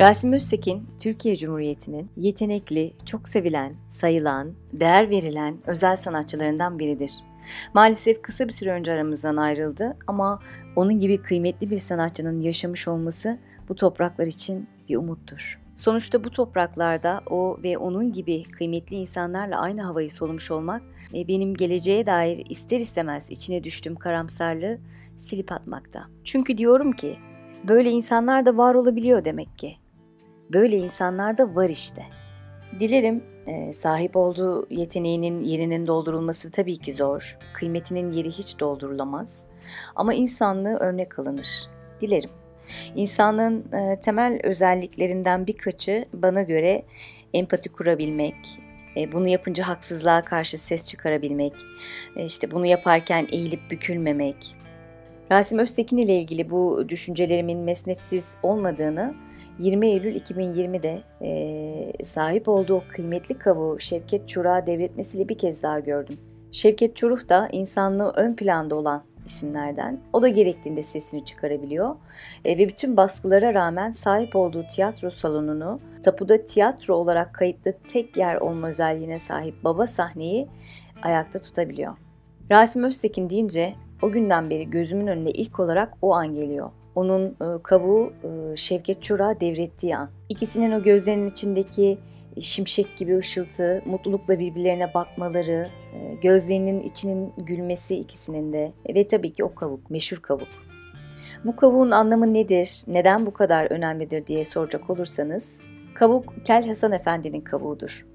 Rasim Öztekin, Türkiye Cumhuriyeti'nin yetenekli, çok sevilen, sayılan, değer verilen özel sanatçılarından biridir. Maalesef kısa bir süre önce aramızdan ayrıldı ama onun gibi kıymetli bir sanatçının yaşamış olması bu topraklar için bir umuttur. Sonuçta bu topraklarda o ve onun gibi kıymetli insanlarla aynı havayı solumuş olmak e, benim geleceğe dair ister istemez içine düştüğüm karamsarlığı silip atmakta. Çünkü diyorum ki böyle insanlar da var olabiliyor demek ki. Böyle insanlar da var işte. Dilerim e, sahip olduğu yeteneğinin yerinin doldurulması tabii ki zor. Kıymetinin yeri hiç doldurulamaz. Ama insanlığı örnek alınır. Dilerim. İnsanlığın e, temel özelliklerinden birkaçı bana göre empati kurabilmek, e, bunu yapınca haksızlığa karşı ses çıkarabilmek, e, işte bunu yaparken eğilip bükülmemek. Rasim Öztekin ile ilgili bu düşüncelerimin mesnetsiz olmadığını 20 Eylül 2020'de e, sahip olduğu kıymetli kavuğu Şevket Çuruk'a devretmesiyle bir kez daha gördüm. Şevket Çuruk da insanlığı ön planda olan isimlerden. O da gerektiğinde sesini çıkarabiliyor e, ve bütün baskılara rağmen sahip olduğu tiyatro salonunu tapuda tiyatro olarak kayıtlı tek yer olma özelliğine sahip baba sahneyi ayakta tutabiliyor. Rasim Öztekin deyince o günden beri gözümün önüne ilk olarak o an geliyor onun e, kabuğu e, Şevket Çor'a devrettiği an. İkisinin o gözlerinin içindeki şimşek gibi ışıltı, mutlulukla birbirlerine bakmaları, e, gözlerinin içinin gülmesi ikisinin de ve tabii ki o kavuk, meşhur kavuk. Bu kavuğun anlamı nedir, neden bu kadar önemlidir diye soracak olursanız, kavuk Kel Hasan Efendi'nin kavuğudur.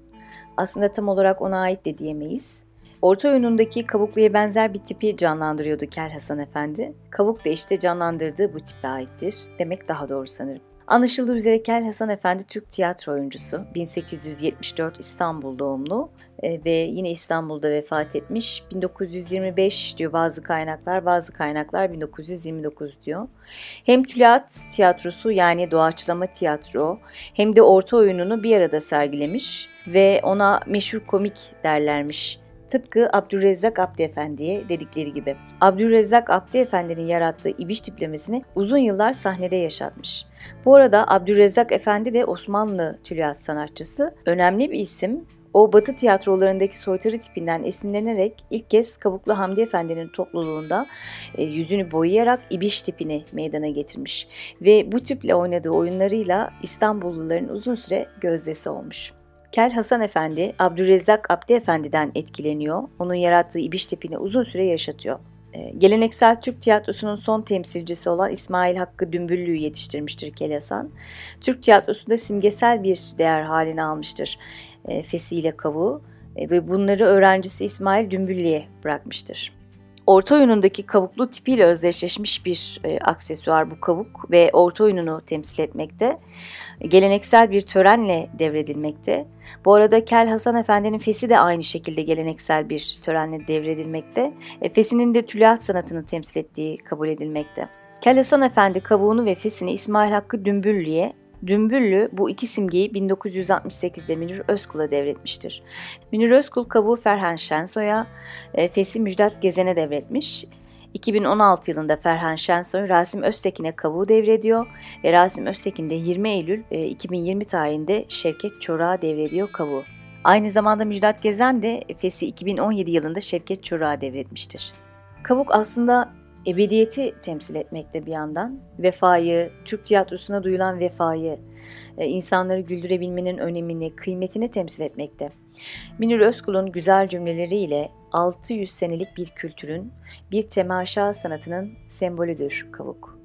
Aslında tam olarak ona ait de diyemeyiz. Orta oyunundaki kavukluya benzer bir tipi canlandırıyordu Kel Hasan Efendi. Kavuk da işte canlandırdığı bu tipe aittir. Demek daha doğru sanırım. Anlaşıldığı üzere Kel Hasan Efendi Türk tiyatro oyuncusu. 1874 İstanbul doğumlu e, ve yine İstanbul'da vefat etmiş. 1925 diyor bazı kaynaklar, bazı kaynaklar 1929 diyor. Hem tülyat tiyatrosu yani doğaçlama tiyatro hem de orta oyununu bir arada sergilemiş ve ona meşhur komik derlermiş. Tıpkı Abdülrezzak Abdi Efendi'ye dedikleri gibi. Abdülrezzak Abdi Efendi'nin yarattığı ibiş tiplemesini uzun yıllar sahnede yaşatmış. Bu arada Abdülrezzak Efendi de Osmanlı tülyat sanatçısı. Önemli bir isim o Batı tiyatrolarındaki soytarı tipinden esinlenerek ilk kez Kabuklu Hamdi Efendi'nin topluluğunda e, yüzünü boyayarak ibiş tipini meydana getirmiş. Ve bu tiple oynadığı oyunlarıyla İstanbulluların uzun süre gözdesi olmuş. Kel Hasan Efendi, Abdülrezzak Abdi Efendi'den etkileniyor. Onun yarattığı İbiş tipini uzun süre yaşatıyor. Ee, geleneksel Türk tiyatrosunun son temsilcisi olan İsmail Hakkı Dümbüllü'yü yetiştirmiştir Kel Hasan. Türk tiyatrosunda simgesel bir değer haline almıştır e, fesiyle kavuğu e, ve bunları öğrencisi İsmail Dümbüllü'ye bırakmıştır. Orta oyunundaki kavuklu tipiyle özdeşleşmiş bir e, aksesuar bu kavuk ve orta oyununu temsil etmekte. Geleneksel bir törenle devredilmekte. Bu arada Kel Hasan Efendi'nin fesi de aynı şekilde geleneksel bir törenle devredilmekte. E, fesinin de tülyat sanatını temsil ettiği kabul edilmekte. Kel Hasan Efendi kavuğunu ve fesini İsmail Hakkı Dümbüllü'ye Dümbüllü bu iki simgeyi 1968'de Münir Özkul'a devretmiştir. Münir Özkul kabuğu Ferhan Şensoy'a, e, Fesi Müjdat Gezen'e devretmiş. 2016 yılında Ferhan Şensoy Rasim Öztekin'e kavuğu devrediyor ve Rasim Öztekin de 20 Eylül 2020 e, tarihinde Şevket Çoruk'a devrediyor kavuğu. Aynı zamanda Müjdat Gezen de Fes'i 2017 yılında Şevket Çoruk'a devretmiştir. Kavuk aslında ebediyeti temsil etmekte bir yandan. Vefayı, Türk tiyatrosuna duyulan vefayı, e, insanları güldürebilmenin önemini, kıymetini temsil etmekte. Münir Özkul'un güzel cümleleriyle 600 senelik bir kültürün, bir temaşa sanatının sembolüdür kavuk.